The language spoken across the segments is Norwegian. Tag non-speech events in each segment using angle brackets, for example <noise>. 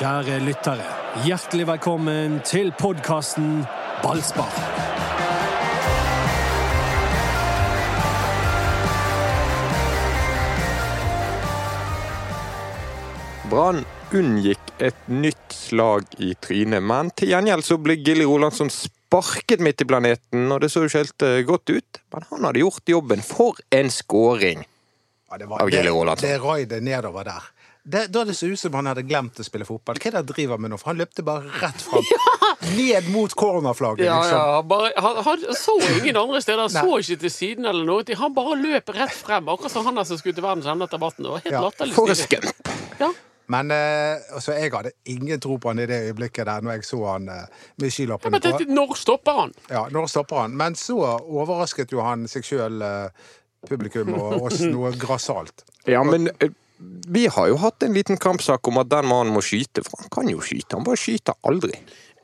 Kjære lyttere, hjertelig velkommen til podkasten Ballspar. Brann unngikk et nytt slag i trynet, men til gjengjeld så ble Gilly Rolandsson sparket midt i planeten, og det så jo ikke helt eh, godt ut. Men han hadde gjort jobben. For en skåring! Ja, det, var, Av Gilly Rolandsson. det røyde nedover der. Det, da det så ut som han hadde glemt å spille fotball. Hva er det han driver med nå? For han løpte bare rett fram. <laughs> Ned mot cornerflagget, Ja, liksom. ja, bare, han, han så ingen andre steder. Han så ikke til siden eller noe. Han bare løp rett frem, akkurat som han der som skulle til verdens ende etter vann. Helt Ja. latterlig For en Ja. Men eh, altså, jeg hadde ingen tro på han i det øyeblikket der, når jeg så han eh, med skilappene ja, på. Når stopper han? Ja, når stopper han? Men så overrasket jo han seg sjøl, publikum og oss, <laughs> noe grassat. Ja, men eh, vi har jo hatt en liten kampsak om at den mannen må skyte, for han kan jo skyte. Han bare skyter aldri.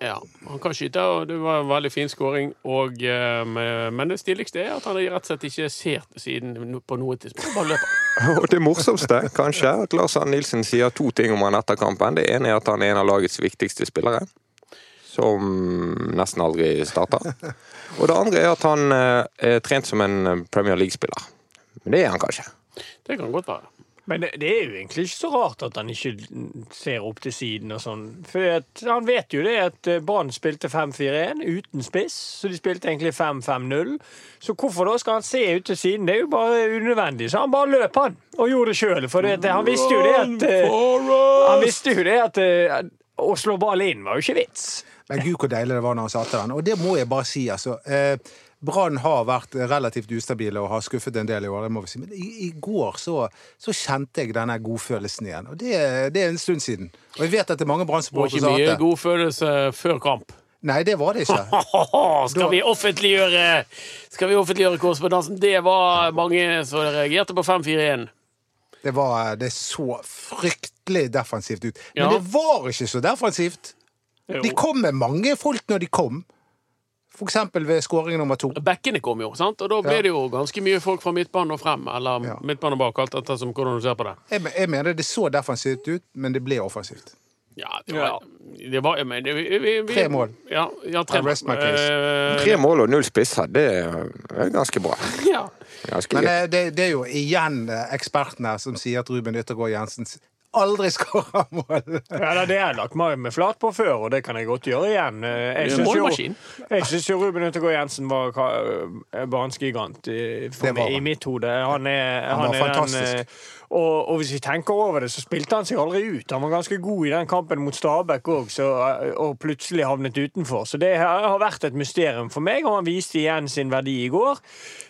Ja, han kan skyte, og det var en veldig fin skåring. Eh, men det stiligste er at han rett og slett ikke ser siden på noe tidspunkt. Bare løper. <laughs> Og det morsomste, kanskje, at Lars Arne Nilsen sier to ting om han etter kampen. Det ene er at han er en av lagets viktigste spillere. Som nesten aldri starter. <laughs> Og det andre er at han eh, er trent som en Premier League-spiller. Men det er han kanskje. Det kan godt være. Men det, det er jo egentlig ikke så rart at han ikke ser opp til siden og sånn. For at, han vet jo det at eh, Brann spilte 5-4-1 uten spiss, så de spilte egentlig 5-5-0. Så hvorfor da skal han se ut til siden? Det er jo bare unødvendig. Så han bare løp, han. Og gjorde det sjøl. For det, han visste jo det at eh, Han visste jo det at eh, å slå ballen inn var jo ikke vits. Men gud, hvor deilig det var når han satte den. Og det må jeg bare si, altså. Eh, Brann har vært relativt ustabile og har skuffet en del i år, det må vi si. Men i, i går så, så kjente jeg denne godfølelsen igjen. Og det, det er en stund siden. Og jeg vet at det er mange Brann-supportere som har hatt det. Ikke mye godfølelse før kamp. Nei, det var det ikke. <laughs> Skal vi offentliggjøre Skal vi offentliggjøre korrespondansen? Det var mange som reagerte på 5-4-1. Det, var, det så fryktelig defensivt ut. Men Ja. det var ikke så defensivt. Jo. De kom med mange folk når de kom. Eksempel ved skåring nummer to. Bekkene kom jo, sant? og da ble Ja. det jo ganske mye folk fra midtbanen og frem. Eller Ja. midtbanen og bak, alt etter som hvordan du ser på det. Jeg, jeg mener det så defensivt ut, men det ble offensivt. Ja, det var, det var men det, vi, vi, vi, Tre mål. Ja, ja tre I rest my case. Eh, Tre mål og null spisser, det er ganske bra. ja. Ganske Men eh, det, det er jo igjen ekspertene som sier at Ruben Yttergård Jensen s- aldri <laughs> skåra mål. Ja, det har jeg lagt meg med flat på før, og det kan jeg godt gjøre igjen. Eh, Jeg er syns jo, Ruben Ødegaard Jensen var barnsgigant bansgigant i, i mitt hode. Han er, Han var er den, fantastisk. eh, og, og hvis vi tenker over det, så spilte han seg aldri ut. Han var ganske god i den kampen mot Stabæk òg, og plutselig havnet utenfor. Så det har vært et mysterium for meg, og han viste igjen sin verdi i går.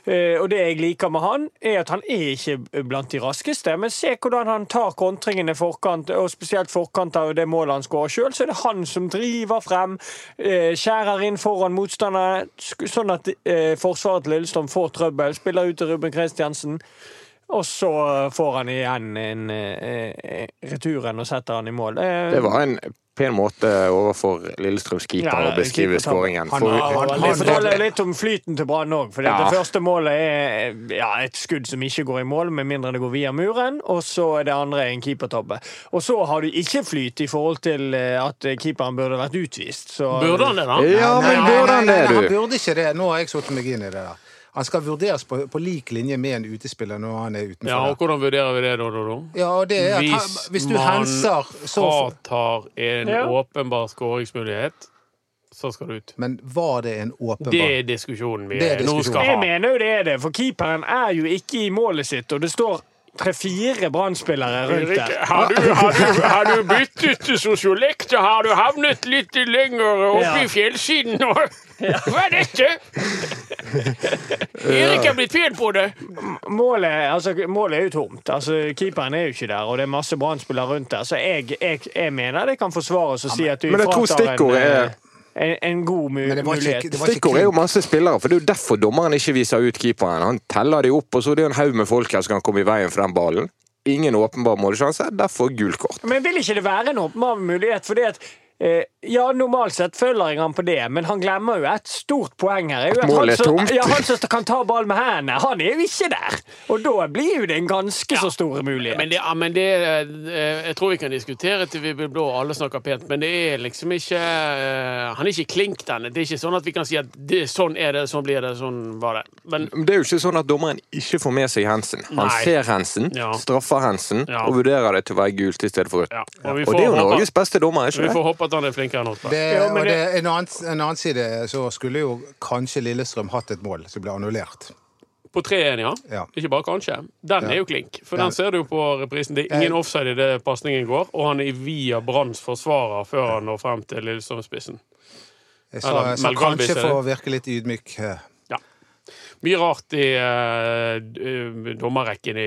Eh, Og det jeg liker med han, er at han er ikke blant de raskeste, men se hvordan han tar kontringene forkant, og spesielt forkant av det målet han skårer sjøl, så er det han som driver frem, eh, skjærer inn foran motstanderne, sånn at eh, forsvaret til Lillestrøm får trøbbel, spiller ut til Ruben Kristiansen. Og så får han igjen en, eh, returen og setter han i mål. Eh, Det var en pen måte overfor Lillestrøms keeper Ja, å beskrive skåringen. Han han, han- forteller litt om flyten til Brann òg. For Ja. det første målet er ja, et skudd som ikke går i mål, med mindre det går via muren. Og så er det andre en keepertabbe. Og så har du ikke flyt i forhold til eh, at keeperen burde vært utvist. Så, Burde han det, da? ja, men burde han det, du? Han burde ikke det. Nå har jeg satt meg inn i det der. Han skal vurderes på, på lik linje med en utespiller når han er utenfor. Ja, og hvordan vurderer vi det da? da, da? ja det er at han, hvis du henser, så fratar en Ja. åpenbar skåringsmulighet, så skal du ut. Men var det en åpenbar Det er diskusjonen vi Det er nå skal Jeg mener jo det er det, for keeperen er jo ikke i målet sitt, og det står tre-fire Brann-spillere rundt der. Har du, har, du, har du byttet sosiolekt, og har du havnet litt lenger oppe Ja. i fjellsiden nå? Hva er dette? Erik er blitt pen på det. Målet, altså, målet er jo tomt. Altså, keeperen er jo ikke der, og det er masse Brann-spillere rundt der. Så jeg, jeg, jeg mener det kan forsvares å si at du Men jeg tror fratar en, stikkordet er- en, en god mu Men det var mulighet. det Stikkord er jo masse spillere, for det er jo derfor dommeren ikke viser ut keeperen. Han teller de opp, og så er det en haug med folk her som kan komme i veien for den ballen. Ingen åpenbar målsjanse, derfor gult kort. Men vil ikke det være en åpenbar mulighet? Fordi at ja, normalt sett følger jeg han på det, men han glemmer jo et stort poeng her. er jo målet han er som- tomt. Ja, han som kan ta ball med hendene, han er jo ikke der! Og da blir jo det en ganske så stor mulighet. Men det, ja, men det eh, Jeg tror vi kan diskutere til vi blir blå og alle snakker pent, men det er liksom ikke eh, Han er ikke klink, den. Det er ikke sånn at vi kan si at det, sånn er det, sånn blir det, sånn var det. Men Det er jo ikke sånn at dommeren ikke får med seg Hensen. Han Nei. ser Hensen, Ja. straffer Hensen Ja. og vurderer det til å være gult i stedet for rødt. ja. Og, vi det er jo Norges beste dommer, Vi ikke får det? At han er flinkere enn da. Det, og det- det, en, annen, en annen side så skulle jo kanskje Lillestrøm hatt et mål som ble annullert. På 3-1, ja. Ja. Ikke bare kanskje. Den Ja. er jo klink. For Den- den ser du på reprisen. Det er ingen Eh. offside i det pasningen går, og han er via Branns forsvarer før han når frem til Lillestrøm-spissen. Jeg sa, Eller jeg sa kanskje for å virke litt ydmyk. Ja. Mye rart i uh, dommerrekken i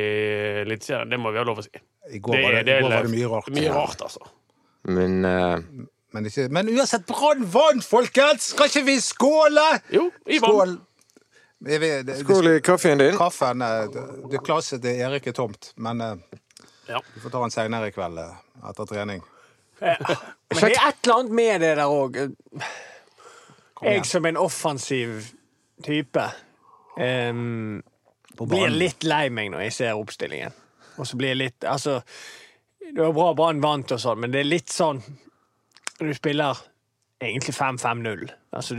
Eliteserien, det må vi ha lov å si. I går, Det var, det, i går var det mye rart. Mye rart, altså. Men uh, Men, ikke, men uansett, Brann vant, folkens! Skal ikke vi skåle? Jo, i Skål! Jeg skål i kaffen din. Kaffen eh, det- Glasset til Erik er tomt, men eh, Ja. du får ta den seinere i kveld etter trening. <laughs> Men det er et eller annet med det der òg. Jeg som en offensiv type um, blir litt lei meg når jeg ser oppstillingen. Og så blir jeg litt Altså, det var bra Brann vant og sånn, men det er litt sånn Når du spiller egentlig 5-5-0 altså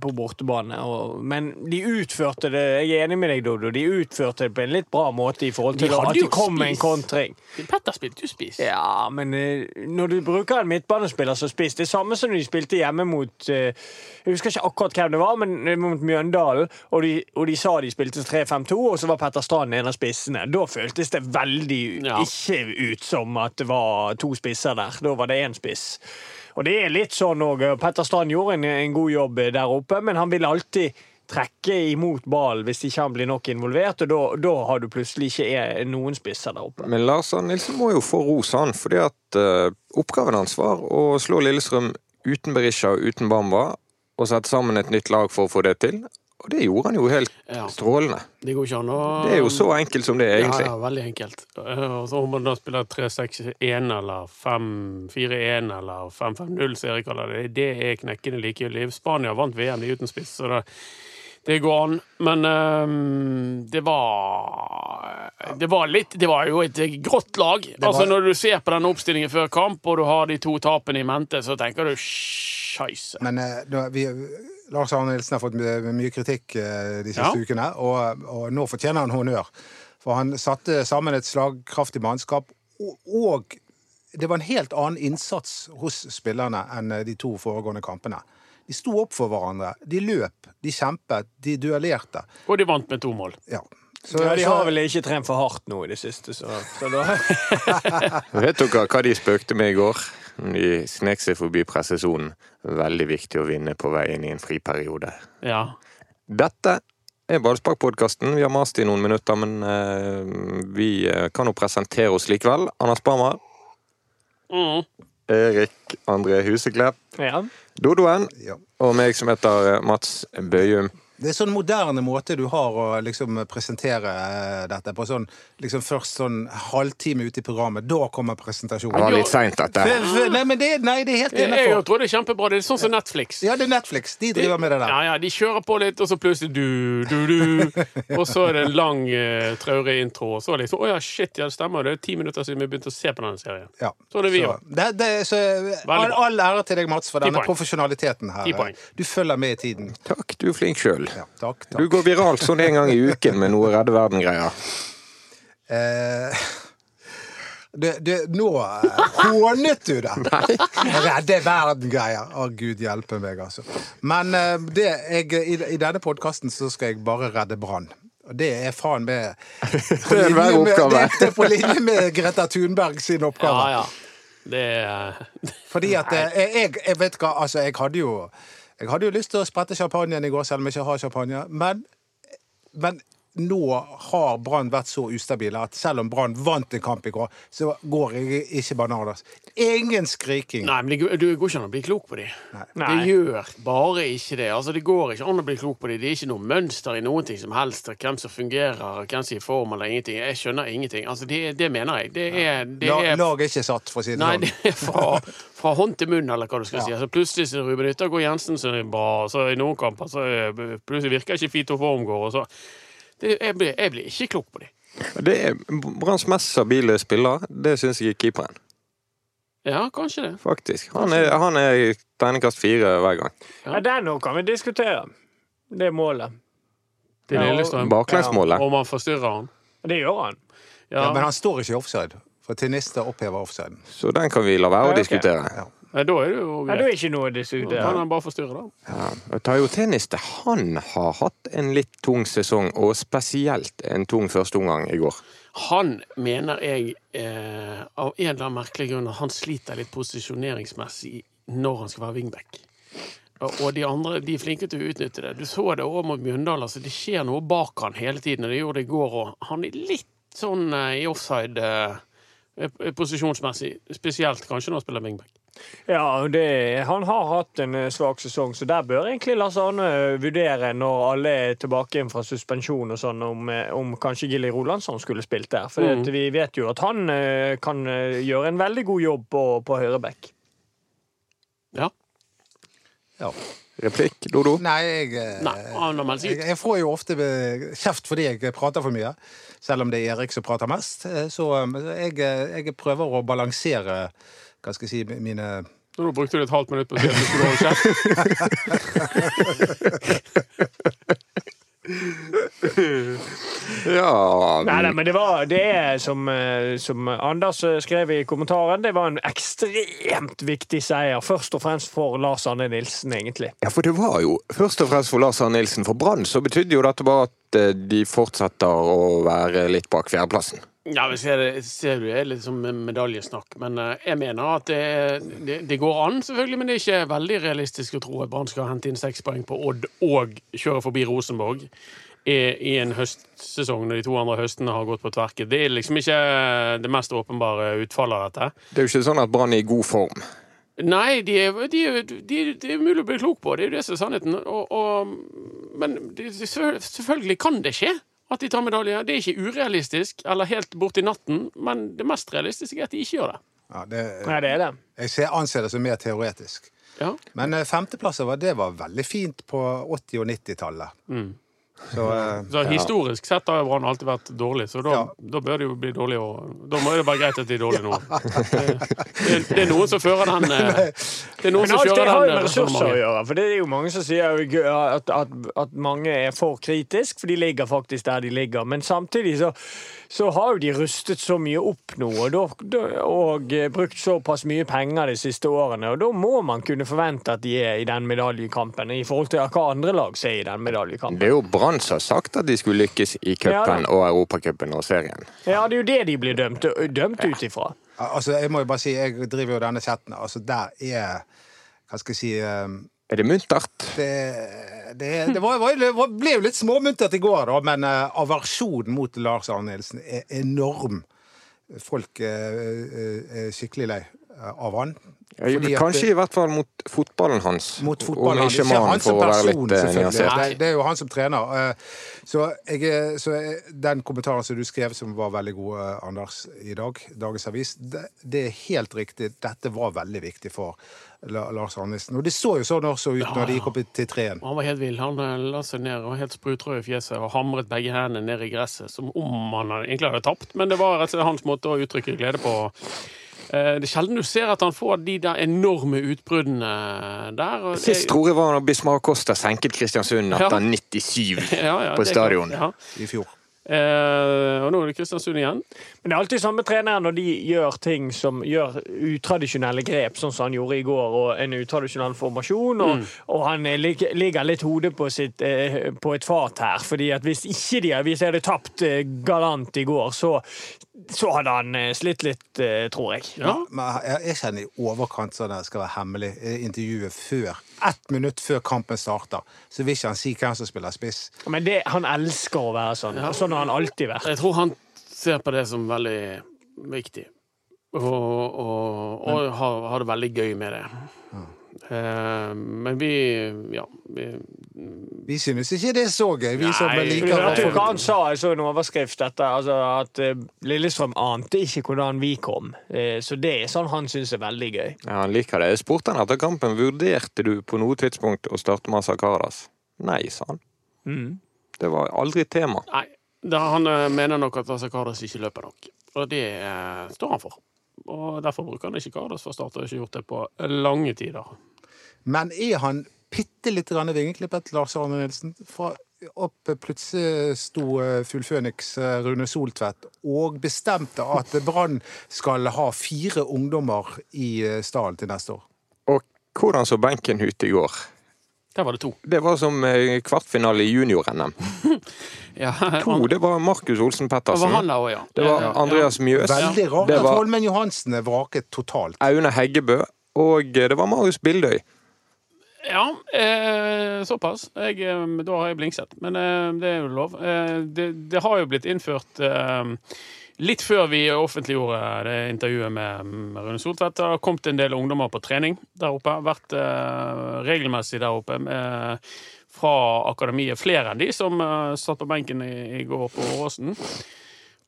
på bortebane. Og, men de utførte det Jeg er enig med deg, Dodo. De utførte det på en litt bra måte i forhold til at de kom med en kontring. Petter spilte jo spiss. Ja, men eh, når du bruker en midtbanespiller som spiss Det er samme som når de spilte hjemme mot eh, Jeg husker ikke akkurat hvem det var, men eh, mot Mjøndalen. Og de, og de sa de spilte 3-5-2, og så var Petter Strand en av spissene. Da føltes det veldig Ja. ikke ut som at det var to spisser der. Da var det én spiss. Og det er litt sånn òg. Petter Strand gjorde en, en god jobb der oppe, men han vil alltid trekke imot ballen hvis ikke han blir nok involvert, og da, har du plutselig ikke noen spisser der oppe. Men Lars Arne Nilsen må jo få ros, han. fordi at uh, oppgaven hans var å slå Lillestrøm uten Berisha og uten Bamba, og sette sammen et nytt lag for å få det til. Og det gjorde han jo helt Ja. strålende. Det går ikke an å Det er jo så enkelt som det er, egentlig. Ja, ja, veldig enkelt. Eh, Og så om man da spiller 3-6-1 eller 5-4-1 eller 5-5-0, som Erik kaller det, det er knekkende likegyldig. Spania vant VM i uten spiss, så det, det går an. Men um, det var Det var litt Det var jo et grått lag. var- Altså Når du ser på den oppstillingen før kamp, og du har de to tapene i mente, så tenker du scheisse. Men eh, nå, vi, Lars Arne Nilsen har fått my- mye kritikk eh, de siste Ja. ukene, og, og nå fortjener han honnør. For han satte sammen et slagkraftig mannskap, og, og det var en helt annen innsats hos spillerne enn eh, de to foregående kampene. De sto opp for hverandre. De løp, de kjempet, de duellerte. Og de vant med to mål. Ja. Så, Ja, De har vel ikke trent for hardt nå i det siste, så, så da <laughs> Vet dere hva de spøkte med i går? De snek seg forbi pressesonen. Veldig viktig å vinne på vei inn i en friperiode. Ja. Dette er Ballspark-podkasten. Vi har mast i noen minutter, men uh, vi eh, kan jo presentere oss likevel. Anders Barmer, Mm. Erik André Huseklepp, Ja. Dodoen ja. og meg som heter eh, Mats Bøyum. Det er sånn moderne måte du har å liksom presentere eh, dette på. Sånn, liksom Først sånn halvtime ute i programmet, da kommer presentasjonen. Det var litt seint, dette. F- f- Nei, men det, nei, det er helt innafor. jeg tror det er kjempebra. Det er sånn som Netflix. Ja, det er Netflix. De driver med det der. Ja, ja, De kjører på litt, og så plutselig du, du, du. <laughs> Og så er det en lang, uh, traurig intro. Og så liksom Å ja, shit, ja, det stemmer. Det er ti minutter siden vi begynte å se på denne serien. Ja. Så er det vi Så, òg. det, det, all, all ære til deg, Mats, for denne profesjonaliteten her. Du følger med i tiden. Takk, du er flink sjøl. Ja, takk, Du går viralt sånn en gang i uken med noe Redde Verden-greier. Eh, det, det, nå eh, hånet du det! <laughs> Redde verden-greier. Å, gud hjelpe meg, altså. Men eh, det, jeg, i, i denne podkasten så skal jeg bare redde Brann. Og det er faen meg <laughs> på er linje med- oppgave. Det, det er på linje med Greta Thunberg sin oppgave. Ja, ja. Det er Fordi at eh, jeg, jeg vet hva, altså jeg hadde jo Jeg hadde jo lyst til å sprette champagnen i går, selv om jeg ikke har champagne. Men, men nå har Brann vært så ustabile at selv om Brann vant en kamp i går, så går jeg ikke bananas. Ingen skriking. Nei, men det, går- du går ikke an å bli klok på dem. Det gjør bare ikke det. Altså, Det går ikke an å bli klok på dem. Det er ikke noe mønster i noen ting som helst. Hvem som fungerer, hvem som er i form eller ingenting. Jeg skjønner ingenting. Altså, Det, det mener jeg. Det er, det La, er Laget er ikke satt, for å si det Nei, sånn. det er fra, fra hånd til munn, eller hva du skal si. Altså, plutselig så er Ruben Yttergård Jensen så er det bra, så i noen kamper så er, plutselig virker ikke Fito Formgård. og så det, jeg, blir, jeg blir ikke klok på dem. Det er Branns mest stabile spiller, det syns jeg er keeperen. Ja, kanskje det. Faktisk. Han er, han er terningkast fire hver gang. Ja, Den nå kan vi diskutere. Det målet. Det Ja, Lillestrøm. Baklengsmålet. Om han forstyrrer han. Det gjør han. Ja, Ja, men han står ikke i offside. For Tiniste opphever offsiden. Så den kan vi la være Ja, å ok. diskutere. Ja. Nei, da er det jo Ja, da er ikke noe å Kan han bare forstyrre, da? Ja. og Tayo Teniste han har hatt en litt tung sesong, og spesielt en tung førsteomgang i går. Han mener jeg, eh, av en eller annen merkelig grunn, at han sliter litt posisjoneringsmessig når han skal være wingback. Og de andre de er flinke til å utnytte det. Du så det òg mot Mjøndalen. Altså, det skjer noe bak han hele tiden, og det gjorde det i går òg. Han er litt sånn eh, i offside eh, posisjonsmessig. Spesielt kanskje når han spiller wingback. Ja, det, Han har hatt en eh, svak sesong, så der bør egentlig Lars Arne vurdere, når alle er tilbake inn fra suspensjon og sånn, om, eh, om kanskje Gilly Rolandsson skulle spilt der. For Mm. vi vet jo at han eh, kan eh, gjøre en veldig god jobb på, på høyreback. Ja. Ja. Replikk, Dodo? Nei, jeg, eh, Nei, jeg, jeg får jo ofte eh, kjeft fordi jeg prater for mye. Selv om det er Erik som prater mest. Eh, Så eh, jeg, eh, jeg prøver å balansere hva skal jeg si, mine Nå brukte du et halvt minutt på å si at du skulle holde kjeft. <laughs> Ja Nei, nei, men det var det er som, eh, som Anders eh, skrev i kommentaren, det var en ekstremt viktig seier. Først og fremst for Lars Arne Nilsen, egentlig. Ja, for det var jo først og fremst for Lars Arne Nilsen. For Brann så betydde jo dette bare at eh, de fortsetter å være litt bak fjerdeplassen. Ja, vi ser, det, ser det er litt som medaljesnakk, men eh, jeg mener at det, det, det går an, selvfølgelig, men det er ikke veldig realistisk å tro at Brann skal hente inn seks poeng på Odd og kjøre forbi Rosenborg i, en høstsesong når de to andre høstene har gått på tverket. Det er liksom ikke det mest åpenbare utfallet av dette. Det er jo ikke sånn at Brann er i god form. Nei, de er, de, er- de, det er umulig å bli klok på. Det er jo det som er sannheten. Og, og, men det, det, selvfølgelig kan det skje at de tar medalje. Det er ikke urealistisk eller helt borti natten, men det mest realistiske er at de ikke gjør det. ja, det, Nei, det er det. Jeg ser, anser det som mer teoretisk. Ja. Men eh, femteplasser var, det var veldig fint på 80- og 90-tallet. Så eh, Så historisk sett har Brann alltid vært dårlig, så da, Ja. da bør det jo bli dårlig Og da må det være greit at de er dårlige nå. Det, det, er noen som fører den eh, Det er noen Men som alt det har jo med eh, ressurser å gjøre. For det er jo mange som sier at, at, at mange er for kritisk, for de ligger faktisk der de ligger. Men samtidig så, så har jo de rustet så mye opp nå, og, og eh, brukt såpass mye penger de siste årene. Og da må man kunne forvente at de er i den medaljekampen, i forhold til hva andre lag ser i den medaljekampen. Det er jo Brann som har sagt at de skulle lykkes i cupen ja, og Europacupen og serien. Ja, det er jo det de blir dømt, dømt ut ifra. altså, jeg må jo bare si, jeg driver jo denne chatten. Altså, der er Hva skal jeg si um, Er det muntert? Det, det, det, var, var, ble jo litt småmuntert i går, da, men uh, aversjonen mot Lars Arne Nilsen er enorm. Folk eh, eh, er skikkelig lei eh, av han. Fordi at- Kanskje i hvert fall mot fotballen hans. mot fotballen. hans. ikke han som person, litt eh, selvfølgelig. Det, det er jo han som trener. Eh, Så, jeg, så jeg- den kommentaren som du skrev, som var veldig god, eh, Anders, i dag, Dagens Avis, det, det er helt riktig. Dette var veldig viktig for Lars Arnesen. Og det så jo sånn også ut når de gikk opp til treen. Han var helt vill. Han la seg ned og var helt sprutrød i fjeset og hamret begge hendene ned i gresset, som om han egentlig hadde tapt. Men det var rett og slett hans måte å uttrykke glede på. Eh, Det er sjelden du ser at han får de der enorme utbruddene der. og det- Sist tror jeg var når Bismar Costa senket Kristiansund Ja. etter 97 <laughs> Ja, ja, på stadion. kan-. Ja. i fjor. Eh, og nå er det Kristiansund igjen. Men det er alltid samme trener når de gjør ting som gjør utradisjonelle grep, sånn som han gjorde i går, og en utradisjonell formasjon, og, og han lig, ligger litt hodet på, sitt, eh, på et fat her. fordi at hvis ikke de hvis hadde tapt eh, galant i går, så så hadde han eh, slitt litt, eh, tror jeg. Ja. Men jeg, jeg kjenner i overkant sånn at det skal være hemmelig intervjuet før. Ett minutt før kampen starter. Så vil ikke han si hvem som spiller spiss. Men det, han elsker å være sånn. Ja. Sånn har han alltid vært. Jeg tror han ser på det som veldig viktig. Og, og, og har, har det veldig gøy med det. Eh, men vi Ja. Vi, Vi synes ikke det er så gøy, vi som Nei, Du liker få han sa, jeg så en overskrift etter altså, at eh, Lillestrøm ante ikke hvordan vi kom. Eh, så det er sånn han syns er veldig gøy. Ja, han liker det. Jeg spurte han etter kampen vurderte du på noe tidspunkt å starte med Sakaras. Nei, sa han. Mm. Det var aldri tema. nei, da, han eh, mener nok at Sakaras ikke løper nok. Og det eh, står han for. Og derfor bruker han ikke Kardas for start, og har ikke gjort det på lange tider. Men er han bitte litt vingeklippet, Lars Arne Nilsen? Fra opp plutselig sto eh, Fullføniks eh, Rune Soltvedt og bestemte at Brann skal ha fire ungdommer i eh, stallen til neste år. Og hvordan så benken ut i går? Der var det to. Det var som eh, kvartfinale i junior-NM. <laughs> Ja, To, det var Markus Olsen Det var han Pettersen. ja. Det var Andreas Mjøs. Veldig rart at Holmen Johansen er vraket totalt. Aune Heggebø. Og eh, det var Marius Bildøy. Ja, eh, såpass. Jeg, eh, da har jeg blingset. Men eh, det er jo lov. Eh, det, det har jo blitt innført eh, litt før vi offentliggjorde det intervjuet med, Rune Soltvedt. Det har kommet en del ungdommer på trening der oppe. Vært eh, regelmessig der oppe med, fra akademiet. Flere enn de som eh, satt på benken i går på Åråsen.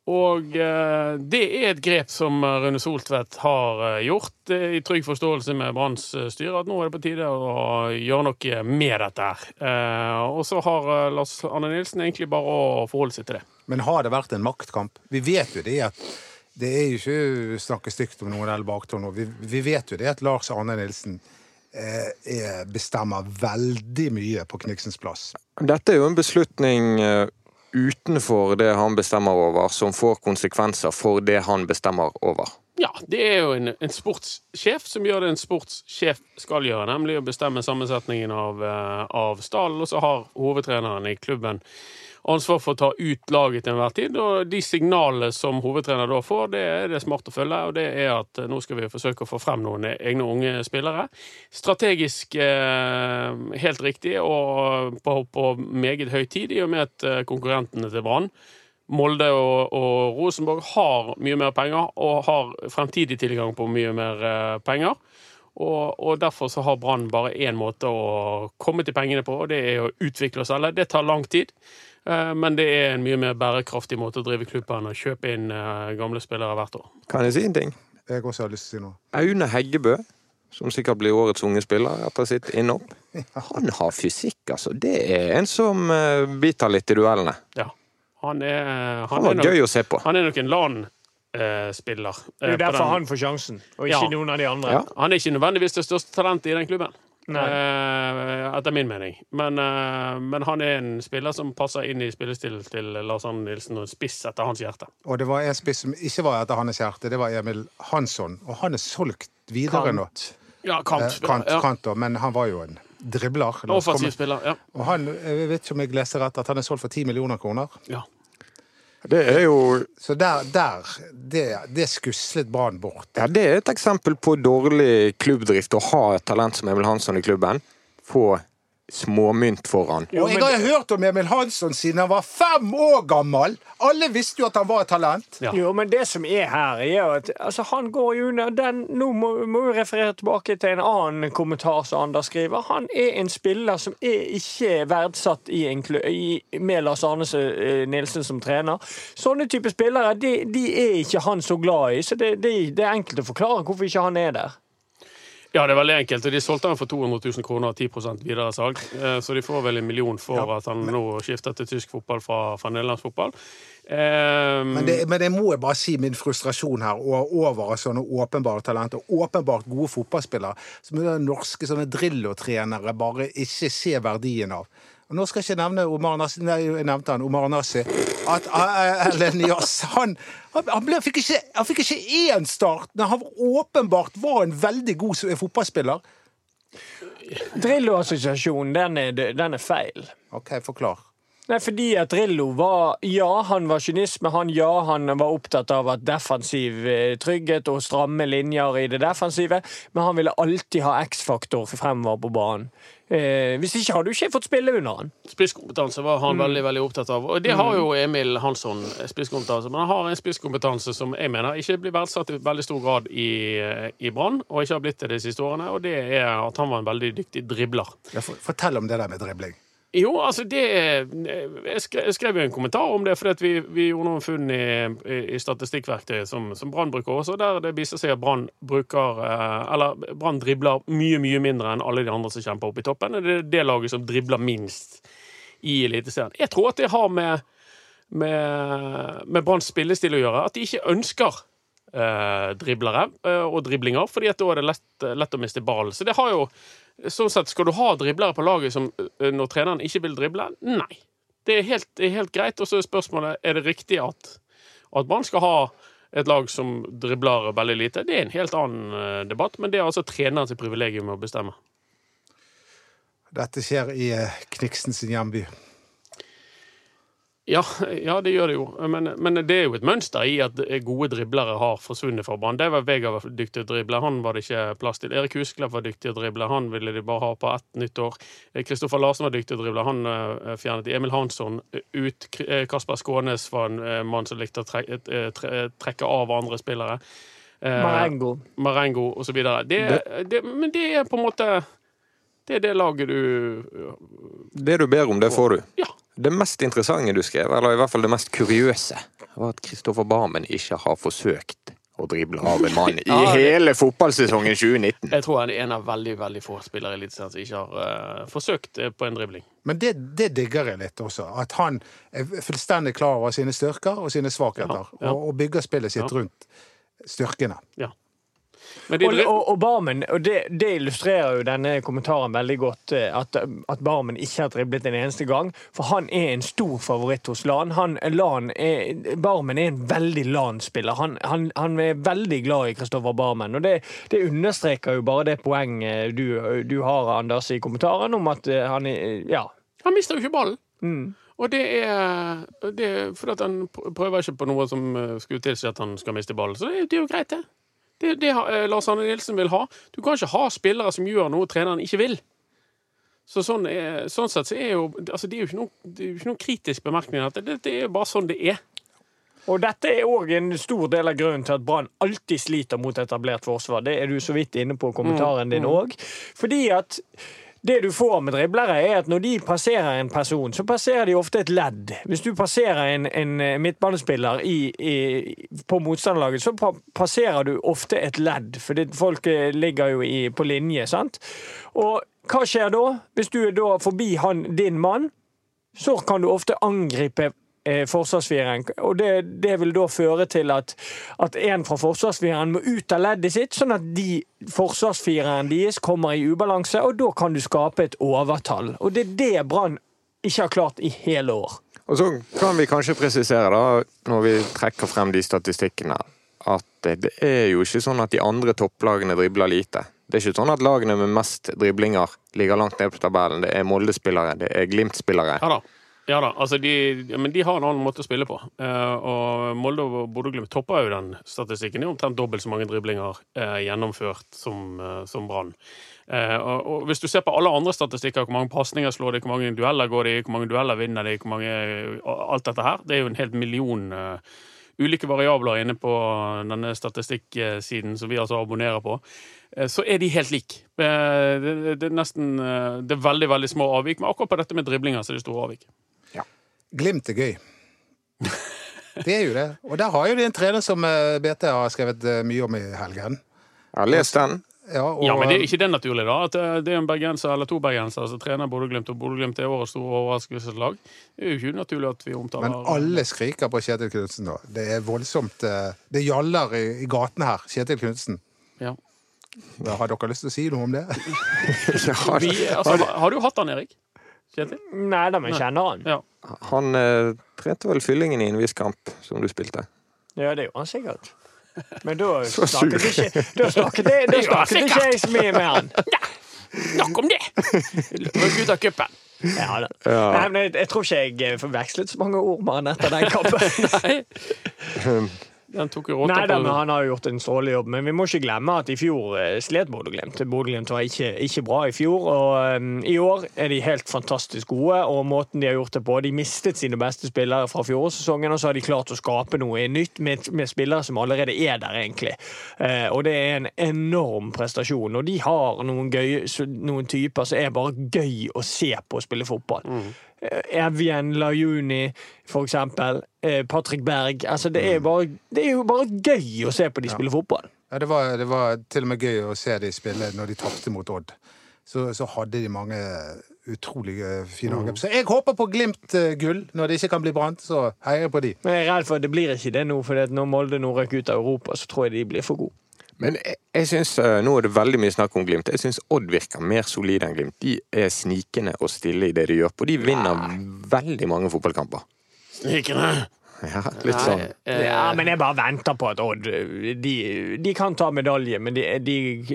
Og eh, det er et grep som eh, Rune Soltvedt har eh, gjort, eh, i trygg forståelse med Branns styre, at nå er det på tide å gjøre noe med dette her. Eh, og så har eh, Lars Arne Nilsen egentlig bare å forholde seg til det. Men har det vært en maktkamp? Vi vet jo det at det er jo ikke å snakke stygt om noen eller baktår nå. Vi, vi vet jo det at Lars Arne Nilsen eh, er, bestemmer veldig mye på Kniksens plass. Dette er jo en beslutning eh, utenfor det han bestemmer over, som får konsekvenser for det han bestemmer over. Ja, det er jo en, en sportssjef som gjør det en sportssjef skal gjøre, nemlig å bestemme sammensetningen av, eh, av stallen. Og så har hovedtreneren i klubben ansvar for å ta ut laget til enhver tid. Og de signalene som hovedtrener da får, det er det smart å følge. Og det er at eh, nå skal vi forsøke å få frem noen egne unge spillere. Strategisk eh, helt riktig og på, på meget høy tid, i og med at eh, konkurrentene til Brann Molde og, og Rosenborg har mye mer penger og har fremtidig tilgang på mye mer penger. Og, og derfor så har Brann bare én måte å komme til pengene på, og det er å utvikle og selge. Det tar lang tid, eh, men det er en mye mer bærekraftig måte å drive klubb på enn å kjøpe inn eh, gamle spillere hvert år. Kan jeg si en ting? Jeg også har lyst til å si noe. Aune Heggebø, som sikkert blir årets unge spiller etter sitt innhopp, <laughs> han har fysikk, altså. Det er en som eh, biter litt i duellene. Ja. Han er, Han han er, nok, gøy å se på. han er nok en LAN-spiller. Det er jo derfor han får sjansen, og ikke Ja. noen av de andre. Ja. Han er ikke nødvendigvis det største talentet i den klubben. Eh, etter min mening. Men, eh, men han er en spiller som passer inn i spillestilen til Lars Arne Nilsen, og en spiss etter hans hjerte. Og det var en spiss som ikke var etter hans hjerte, det var Emil Hansson. Og han er solgt videre nå. Kant. Eh, kant. Kant, ja. kant men han var jo en dribler. Offensiv spiller. Ja. Og han, jeg vet ikke om jeg leser rett, at han er solgt for 10 millioner kroner. ja. Det er jo Så der, der det, det skuslet Brann bort. Ja, det er et eksempel på dårlig klubbdrift å ha et talent som Emil Hansson i klubben. Få småmynt foran. Jo, jeg har hørt om Emil Hansson siden han var fem år gammel! Alle visste jo at han var et talent. Ja. Jo, men det som er her, er jo at altså, han går jo under den Nå må må vi referere tilbake til en annen kommentar som Anders skriver. Han er en spiller som er ikke verdsatt i en klø, i, med Lars Arne eh, Nilsen som trener. Sånne type spillere de, de er ikke han så glad i, så det, de, det er enkelt å forklare hvorfor ikke han er der. Ja, det er veldig enkelt. og De solgte han for 200 000 kroner og 10% videresalg. Eh, Så de får vel en million for at han nå skifter til tysk fotball fra, fra nederlandsk fotball. Eh, Men det, men det må jeg bare si min frustrasjon her over sånne åpenbare talenter, åpenbart gode fotballspillere, som norske sånne Drillo-trenere bare ikke ser verdien av. Nå skal jeg ikke nevne Omar Nassi, nei, jeg nevnte han, Omar Nassi. At, eh, eller han, han, ble, fikk ikke, han fikk ikke én start, men han åpenbart var en veldig god fotballspiller. Drillo-assosiasjonen, den, den er feil. OK, forklar. Nei, fordi at Drillo var Ja, han var kynisme. Han, ja, han var opptatt av at defensiv eh, trygghet og stramme linjer i det defensive, men han ville alltid ha X-faktor fremover på banen. Eh, hvis ikke hadde du ikke fått spille under han. Spisskompetanse var han veldig veldig opptatt av. Og det har jo Emil Hansson, spisskompetanse. Men han har en spisskompetanse som jeg mener ikke blir verdsatt i veldig stor grad i, i Brann, og ikke har blitt det de siste årene, og det er at han var en veldig dyktig dribler. Ja, for- Fortell om det der med dribling. Jo, altså det Jeg skrev, jo en kommentar om det, fordi vi, vi gjorde noen funn i, i, i statistikkverktøyet som, som Brann bruker også, der det viser seg at Brann bruker eh, Eller Brann dribler mye, mye mindre enn alle de andre som kjemper opp i toppen. Det er det laget som dribler minst i Eliteserien. Jeg tror at det har med, med, med Branns spillestil å gjøre. At de ikke ønsker eh, driblere eh, og driblinger, fordi at da er det lett, lett å miste ballen. Så det har jo Sånn sett, skal du ha driblere på laget som, eh, når treneren ikke vil drible? Nei. Det er helt, er helt greit. Og så er spørsmålet er det riktig at, at Brann skal ha et lag som dribler veldig lite. Det er en helt annen eh, debatt, men det er altså trenerens privilegium å bestemme. Dette skjer i Kniksen sin hjemby. Ja, ja, det gjør det jo. Men, men det er jo et mønster i at gode driblere har forsvunnet fra Brann. Det var Vegard var dyktig til å drible, han var det ikke plass til. Erik Husklepp var dyktig til å drible, han ville de bare ha på ett nytt år. Kristoffer Larsen var dyktig til å drible, han eh, fjernet. Emil Hansson ut. Eh, Kasper Skånes var en eh, mann som likte å tre, eh, trekke av andre spillere. Marengo. Marengo osv. Det, det, men det er på en måte Det er det laget du Det du ber om, det får du. Ja. Det mest interessante du skrev, eller i hvert fall det mest kuriøse, var at Kristoffer Barmen ikke har forsøkt å drible av en mann i <laughs> hele fotballsesongen 2019. Jeg tror han er en av veldig veldig få spillere i Eliteserien som ikke har uh, forsøkt eh, på en dribling. Men det, det digger jeg litt også. At han er fullstendig klar over sine styrker og sine svakheter. Ja, ja. Og, og bygger spillet sitt Ja. rundt styrkene. Ja. Og, og, og Barmen, og det, det illustrerer jo denne kommentaren veldig godt, eh, at, at Barmen ikke har driblet en eneste gang. For han er en stor favoritt hos Lan. Han, Lan er, Barmen er en veldig Lan-spiller. Han, han, han er veldig glad i Kristoffer Barmen. Og det, det understreker jo bare det poenget du, du har, Anders, i kommentaren om at eh, han er Ja. Han mister jo ikke ballen. Mm. Og det er, det er fordi at han prøver ikke på noe som eh, skulle tilsi at han skal miste ballen. Så det, det er jo greit, det. Det er det eh, Lars Arne Nilsen vil ha. Du kan ikke ha spillere som gjør noe treneren ikke vil. Så sånn, er, sånn sett så er jo altså Det er jo ikke noen, jo ikke noen kritisk bemerkning. Det, det er bare sånn det er. Og dette er òg en stor del av grunnen til at Brann alltid sliter mot etablert forsvar. Det er du så vidt inne på kommentaren din òg. Fordi at det du får med driblere, er at når de passerer en person, så passerer de ofte et ledd. Hvis du passerer en, en eh, midtbanespiller i, i, på motstanderlaget, så passerer du ofte et ledd. For folk eh, ligger jo i, på linje, sant. Og hva skjer da? Hvis du er da forbi han, din mann, så kan du ofte angripe eh, forsvarsfireren. Og det, det vil da føre til at, at en fra forsvarsfireren må ut av leddet sitt, sånn at de forsvarsfireren deres kommer i ubalanse, og da kan du skape et overtall. Og det er det Brann ikke har klart i hele år. Og så kan vi kanskje presisere, da, når vi trekker frem de statistikkene, at det er jo ikke sånn at de andre topplagene dribler lite. Det er ikke sånn at lagene med mest driblinger ligger langt ned på tabellen. Det er Molde-spillere, det er Glimt-spillere. Ja da. Ja da, altså de, men de har en annen måte å spille på. Eh, og Molde og Bodø-Glimt topper jo den statistikken. Det er omtrent dobbelt så mange driblinger eh, gjennomført som, eh, som Brann. Og, og hvis du ser på alle andre statistikker, hvor mange pasninger slår de, hvor mange dueller går de, hvor mange dueller vinner de, hvor mange Alt dette her. Det er jo en helt million ulike variabler inne på denne statistikksiden som vi altså abonnerer på, så er de helt like. Det, er nesten Det er veldig, veldig små avvik, men akkurat på dette med driblinger så er det store avvik. Glimt er gøy. Det er jo det. Og der har jo de en trener som eh, BT har skrevet eh, mye om i helgen. Jeg har lest den. Ja, og, Ja, men det er ikke det naturlige, da? At eh, det er en bergenser eller to bergensere som trener Bodø-Glimt, og Bodø-Glimt er årets store overraskelseslag. Det er jo ikke unaturlig at vi omtaler men alle skriker på Kjetil Knutsen nå. Det er voldsomt Det gjaller i, i gatene her. Kjetil Knutsen. Ja. Har dere lyst til å si noe om det? Ja, <laughs> Vi, altså, har- har du hatt han, Erik? Kjetil? Nei da, men kjenner han. Ja. Han eh, trente vel fyllingen i en viss kamp som du spilte. Ja, det gjorde han sikkert. Men da <laughs> Så snakket sur. ikke, da snakket, jeg- da Det gjorde han snakket ikke jeg så mye med han. Nok om det! Løp ut av cupen. Ja, da. Nei, men jeg, jeg tror ikke jeg forvekslet så mange ord med han etter den kampen. <laughs> Nei. <laughs> Den tok jo Nei, da, men Han har jo gjort en strålende jobb, men vi må ikke glemme at i fjor eh, slet Bodø-Glimt. Bodø-Glimt var ikke, ikke bra i fjor, og um, i år er de helt fantastisk gode. Og måten de har gjort det på De mistet sine beste spillere fra fjorårssesongen, og så har de klart å skape noe nytt med, med spillere som allerede er der, egentlig. Uh, og det er en enorm prestasjon. Og de har noen, gøy, noen typer som er bare gøy å se på å spille fotball. Eh, Evjen Lajuni, for eksempel. Eh, Patrick Berg. Altså, det, er bare, det er jo bare gøy å se på de spille fotball. Ja, det, var, det var til og med gøy å se de spille når de tapte mot Odd. Så, så hadde de mange utrolig eh, fine angrep. Så jeg håper på Glimt-gull. Når det ikke kan bli brant, så heier jeg på de. Men jeg er redd for at det blir ikke det nå, for når Molde nå røk ut av Europa, så tror jeg de blir for gode. Men jeg, jeg synes, eh, Nå er det veldig mye snakk om Glimt. Jeg syns Odd virker mer solide enn Glimt. De er snikende og stille i det de gjør, og de vinner veldig mange fotballkamper. Snikende. Ja, litt sånn. Eh, Ja, men jeg bare venter på at Odd De, de kan ta medalje, men de, de,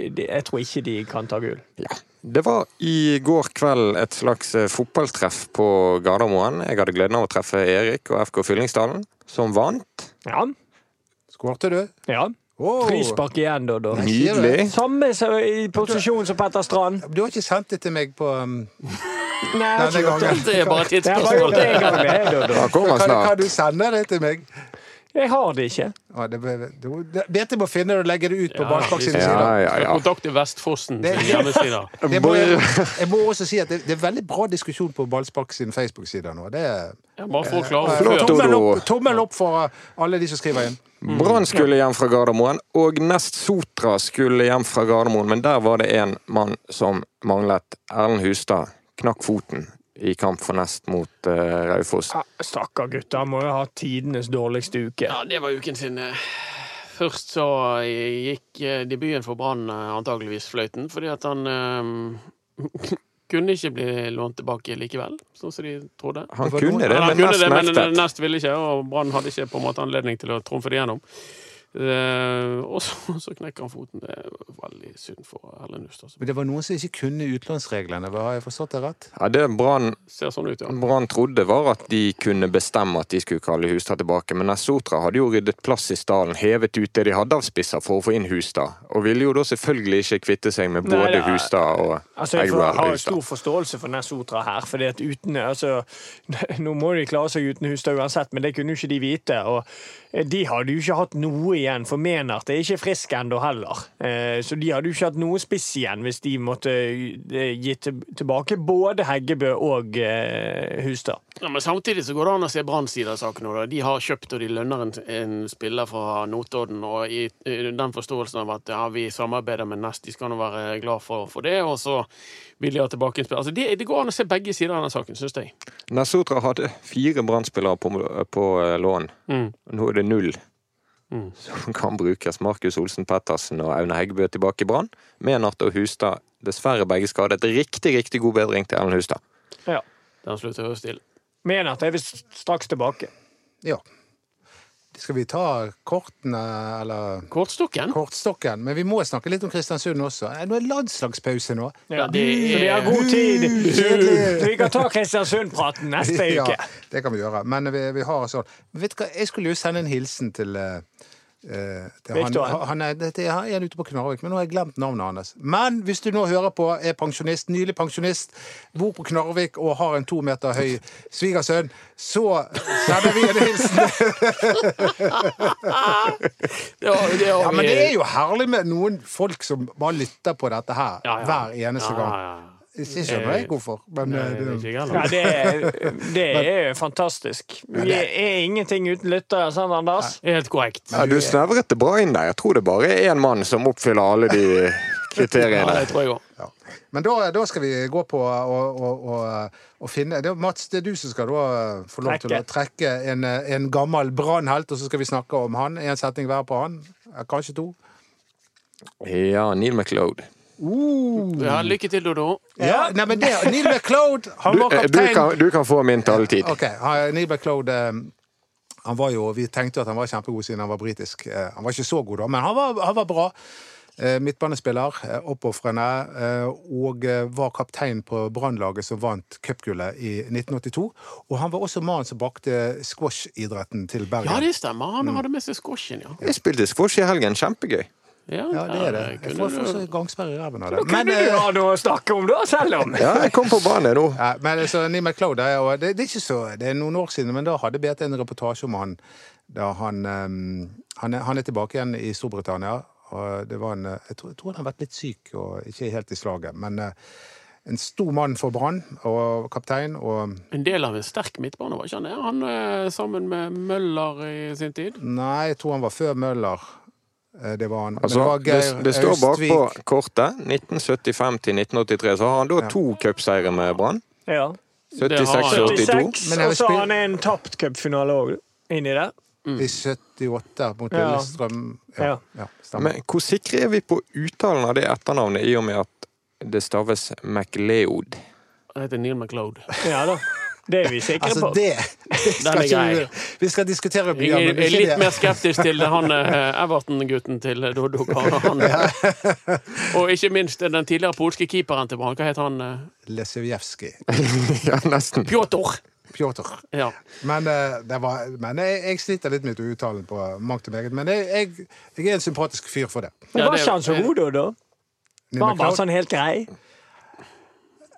de, jeg tror ikke de kan ta gull. Ja. Det var i går kveld et slags fotballtreff på Gardermoen. Jeg hadde gleden av å treffe Erik og FK Fyllingsdalen, som vant. Ja. Skårte du? ja. Åh. Frispark igjen, da. da. Nydelig. Samme i posisjon som Petter Strand. Du har ikke sendt det til meg på um, <laughs> Nei, jeg har denne ikke gjort det. gangen. Det er bare et tidsspørsmål. han Kan, kan du sende det til meg? Jeg har det ikke. Ja, det, det, det, BT må finne det og legge det ut på Ja, Ballspark sine vi- Ja, ja, ja. Kontakte Vestfossen Det- sin hjemmeside. <laughs> Må jeg, jeg må også si at det, det er veldig bra diskusjon på Ballspark sin Facebook-side nå. Det Ja, bare få klare Flott, før. tommel opp, tommel opp for alle de som skriver inn. Brann skulle hjem fra Gardermoen, og Nest Sotra skulle hjem fra Gardermoen, men der var det en mann som manglet. Erlend Hustad knakk foten i kamp for Nest mot uh, Raufoss. Ja, Stakkar gutta, han må jo ha tidenes dårligste uke. Ja, det var uken sin. eh. Først så gikk eh, debuten for Brann antageligvis fløyten, fordi at han um, <laughs> kunne ikke bli lånt tilbake likevel, sånn som de trodde. Han kunne det, Ja, han men kunne Nest det, men. Nest ville ikke, og Brann hadde ikke på en måte anledning til å trumfe det gjennom. Eh, og så, <laughs> så knekker han foten. Det er veldig synd for Erlend Hustad. Men det var noen som ikke kunne utlånsreglene. Har jeg forstått det rett? Ja, det Brann sånn ja. Trodde var at de kunne bestemme at de skulle kalle Hustad tilbake, men Sotra hadde jo ryddet plass i stallen, hevet ut det de hadde av spisser for å få inn Hustad, og ville jo da selvfølgelig ikke kvitte seg med Nei, både det er- Hustad og Altså, jeg får, har stor forståelse for Nessotra her. fordi at uten, altså, <laughs> Nå må de klare seg uten Hustad uansett, men det kunne jo ikke de vite. og De hadde jo ikke hatt noe igjen, for Menert er ikke frisk ennå heller. Eh, Så de hadde jo ikke hatt noe spiss igjen hvis de måtte eh, gi tilbake både Heggebø og eh, Hustad. Ja, men samtidig så går det an å se Brann side av saken. også. De har kjøpt og de lønner en, en spiller fra Notodden. Og i, i den forståelsen av at ja, vi samarbeider med Nest, de skal nå være glad for, for det. Og så vil de ha tilbake en spiller. Altså, det, det går an å se begge sider av den saken, syns jeg. Nest hadde fire Brann-spillere på, på eh, lån. Mm. Nå er det null Mm. som kan brukes. Markus Olsen Pettersen og Aune Heggebø tilbake i Brann. Menart og Hustad dessverre begge skadet. Riktig, riktig god bedring til Ellen Hustad. Ja. Den slutter å stille. Menart er vi straks tilbake. Ja. Skal vi ta kortene, eller Kortstokken? kortstokken? Men vi må snakke litt om Kristiansund også. Nå er landslagspause nå. Ja, det Så vi har god tid. <laughs> Vi kan ta Kristiansund-praten neste <laughs> uke. Ja, det kan vi gjøre. Men vi, vi har sånn Vet du hva, jeg skulle jo sende en hilsen til eh, eh, til han, han er, det er en ute på Knarvik, men nå har jeg glemt navnet hans. Men hvis du nå hører på, er pensjonist, nylig pensjonist, bor på Knarvik og har en to meter høy svigersønn, så sender vi en hilsen. <laughs> Det det Ja, men det er jo herlig med noen folk som bare lytter på dette her hver eneste gang. Ja, ja. Ikke skjønner jeg hvorfor, men Nei, Det vet det, ikke Ja, det er, det er <laughs> fantastisk. Vi er ingenting uten lyttere, sant, Anders? Helt korrekt. Ja, du snevret det bra inn der. Jeg tror det bare er én mann som oppfyller alle de <laughs> Ja, kriteriene. det tror jeg også. ja. Men da, da skal vi gå på å, finne det Mats, det er du som skal da få lov til å trekke en, en gammel brannhelt, og så skal vi snakke om han. En setning hver på han. Kanskje to. Ja, Neil McLeod. Ja, lykke til, Dodo. Ja, nei, men det, Neil McLeod, han var kaptein. du, du, kan, du kan få min taletid. Ok, han- Neil McLeod eh, han var jo, Vi tenkte at han var kjempegod siden han var britisk. Eh, Han var ikke så god, da, men han var, han var bra. eh, midtbanespiller, eh, oppofrende, eh, og eh, var kaptein på Brannlaget som vant cupgullet i 1982. Og han var også mannen som brakte squash-idretten til Bergen. Ja, det stemmer. Han hadde med seg squashen, ja. Jeg spilte squash i helgen. Kjempegøy. Ja, det er det. Jeg får, du- får gangsperre i ræven av det. Men Men, du ha noe å snakke om, da, selv om Ja, jeg kom på banen nå. ja, men så Neil McCloud, det, er det, er ikke så Det er noen år siden, men da hadde BT en reportasje om han da han, ehm, han, er, han er tilbake igjen i Storbritannia. Og det var en, eh, jeg, tror, jeg tror han har vært litt syk og ikke helt i slaget. Men eh, en stor mann for Brann og kaptein. Og En del av en sterk midtbane, var ikke han det? Han eh, sammen med Møller i sin tid. nei, jeg tror han var før Møller. Eh, Det var han. Men Altså, det var det, Geir det står bakpå kortet. 1975 til 1983. Så har han da to cupseire med Brann. Ja. 76 har han, og ja. 82. 76, Men og så har han en tapt cupfinale òg, inni der. I 78 mot Ja. Lillestrøm. Ja, Ja. ja. Men hvor sikre er vi på uttalen av det etternavnet, i og med at det staves MacLeod? Han heter Neil McLeod. Ja da. Det er vi sikre Altså, på. det, det skal ikke vi skal diskutere Jeg er, litt det. mer skeptisk til han eh, Everton-gutten til Doddo. Han, og ikke minst den tidligere polske keeperen til Brann. Hva het han? eh? Lesevjevskij. <laughs> ja, nesten. Pjotr! Pjotr. Ja. Men, eh, det var, men jeg, jeg sliter litt med uttalen på mangt og meget. Men jeg, jeg, jeg er en sympatisk fyr for det. Men var ikke han så god da? Var han bare sånn helt grei?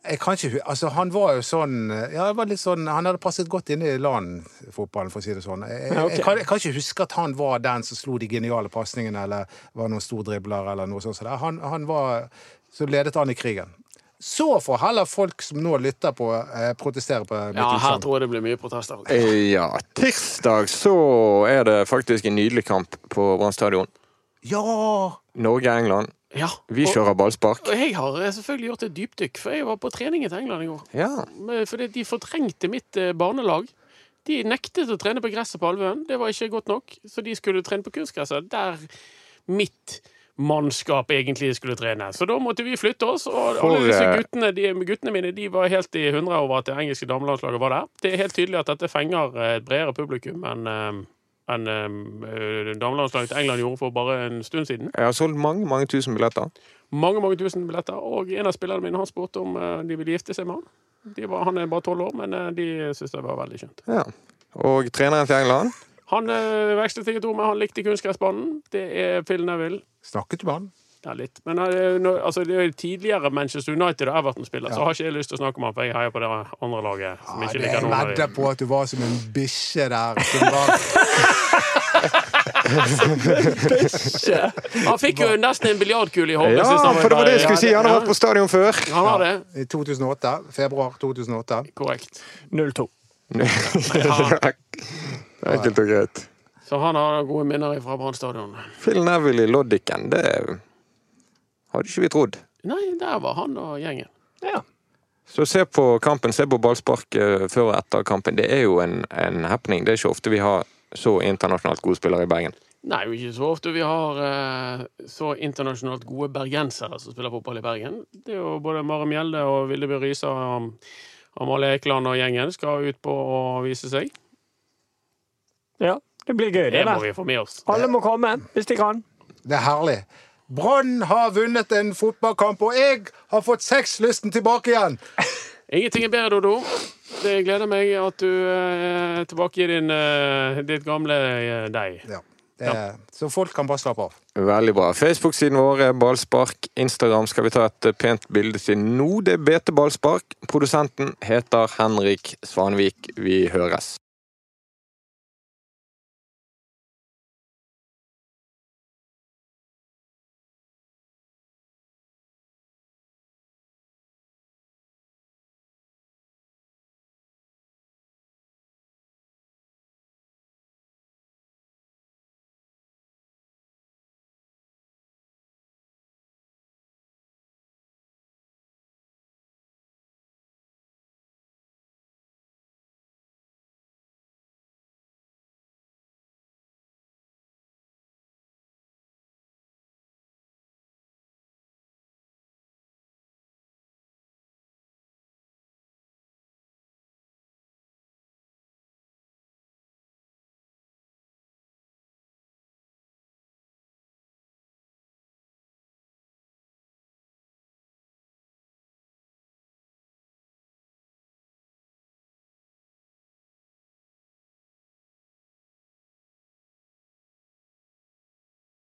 Jeg kan ikke, altså, han var jo sånn ja, var litt sånn, Han hadde passet godt inn i LAN-fotballen, for å si det sånn. Jeg, jeg, jeg, kan, jeg kan ikke huske at han var den som slo de geniale pasningene, eller var noen stor dribler, eller noe sånt. Så. Han, han var Så ledet han i krigen. Så får heller folk som nå lytter på, eh, protestere på mitt ja, her tror jeg det blir mye protester. Eh, Ja, tirsdag så er det faktisk en nydelig kamp på Brann stadion. Ja! Norge-England. Ja. Vi Og, kjører ballspark. og jeg har eh, selvfølgelig gjort et dypdykk, for jeg var på trening til England i går. Ja. Fordi de fortrengte mitt eh, barnelag. De nektet å trene på gresset på Alvøen. Det var ikke godt nok, så de skulle trene på kunstgresset. Der mitt mannskap egentlig skulle trene. Så da måtte vi flytte oss, og For, alle disse eh, guttene, de, guttene mine de var helt i hundre over at det engelske damelandslaget var der. Det er helt tydelig at dette fenger eh, et bredere publikum enn eh, enn eh, damelandslaget til England gjorde for bare en stund siden. Jeg har solgt mange, mange tusen billetter. Mange mange tusen billetter. Og en av spillerne mine har spurt om eh, de ville gifte seg med han. De var, han er bare tolv år, men eh, de syntes det var veldig skjønt. Ja. Og treneren til England Han eh, vekslet ikke et ord med, han likte kunstgressbanen. Det er Phil Neville. Snakket du med han? Ja, litt. Men eh, altså, er tidligere Manchester United og Everton-spiller, Ja. så har ikke jeg lyst til å snakke om han, for jeg heier på det andre laget. som Ja, ikke det liker jeg noen av vedder de. på at du var som en bikkje der. Som var, Han fikk jo nesten en biljardkule i hodet. Ja, sist han var for det var det jeg skulle si. Han har vært på stadion før. Ja, Han har det. I 2008. Februar 2008. Korrekt. 0-2. <laughs> Enkelt og greit. Så han har gode minner fra Brann stadion. Phil Neville i Loddiken, det hadde ikke vi trodd. Nei, der var han og gjengen. Ja. Så se på kampen, se på ballspark eh, før og etter kampen. Det er jo en, en happening. Det er ikke ofte vi har så internasjonalt gode spillere i Bergen. Nei, ikke så ofte vi har eh, så internasjonalt gode bergensere som spiller fotball i Bergen. Det er jo både Mare Mjelde og Vildeby Rysa og Amalie Ekeland og gjengen skal ut på å vise seg. ja. Det blir gøy, det Det må vi få med oss. Alle må komme hvis de kan. Det er herlig. Brann har vunnet en fotballkamp, og jeg har fått sexlysten tilbake igjen! <laughs> Ingenting er bedre, Dodo. Det gleder meg at du eh, er tilbake i din, eh, ditt gamle eh, deg. Ja. Det er, så folk kan bare slappe av. Veldig bra. Facebook-siden vår er Ballspark. Instagram skal vi ta et pent bilde til nå. Det er BT Ballspark. Produsenten heter Henrik Svanvik. Vi høres.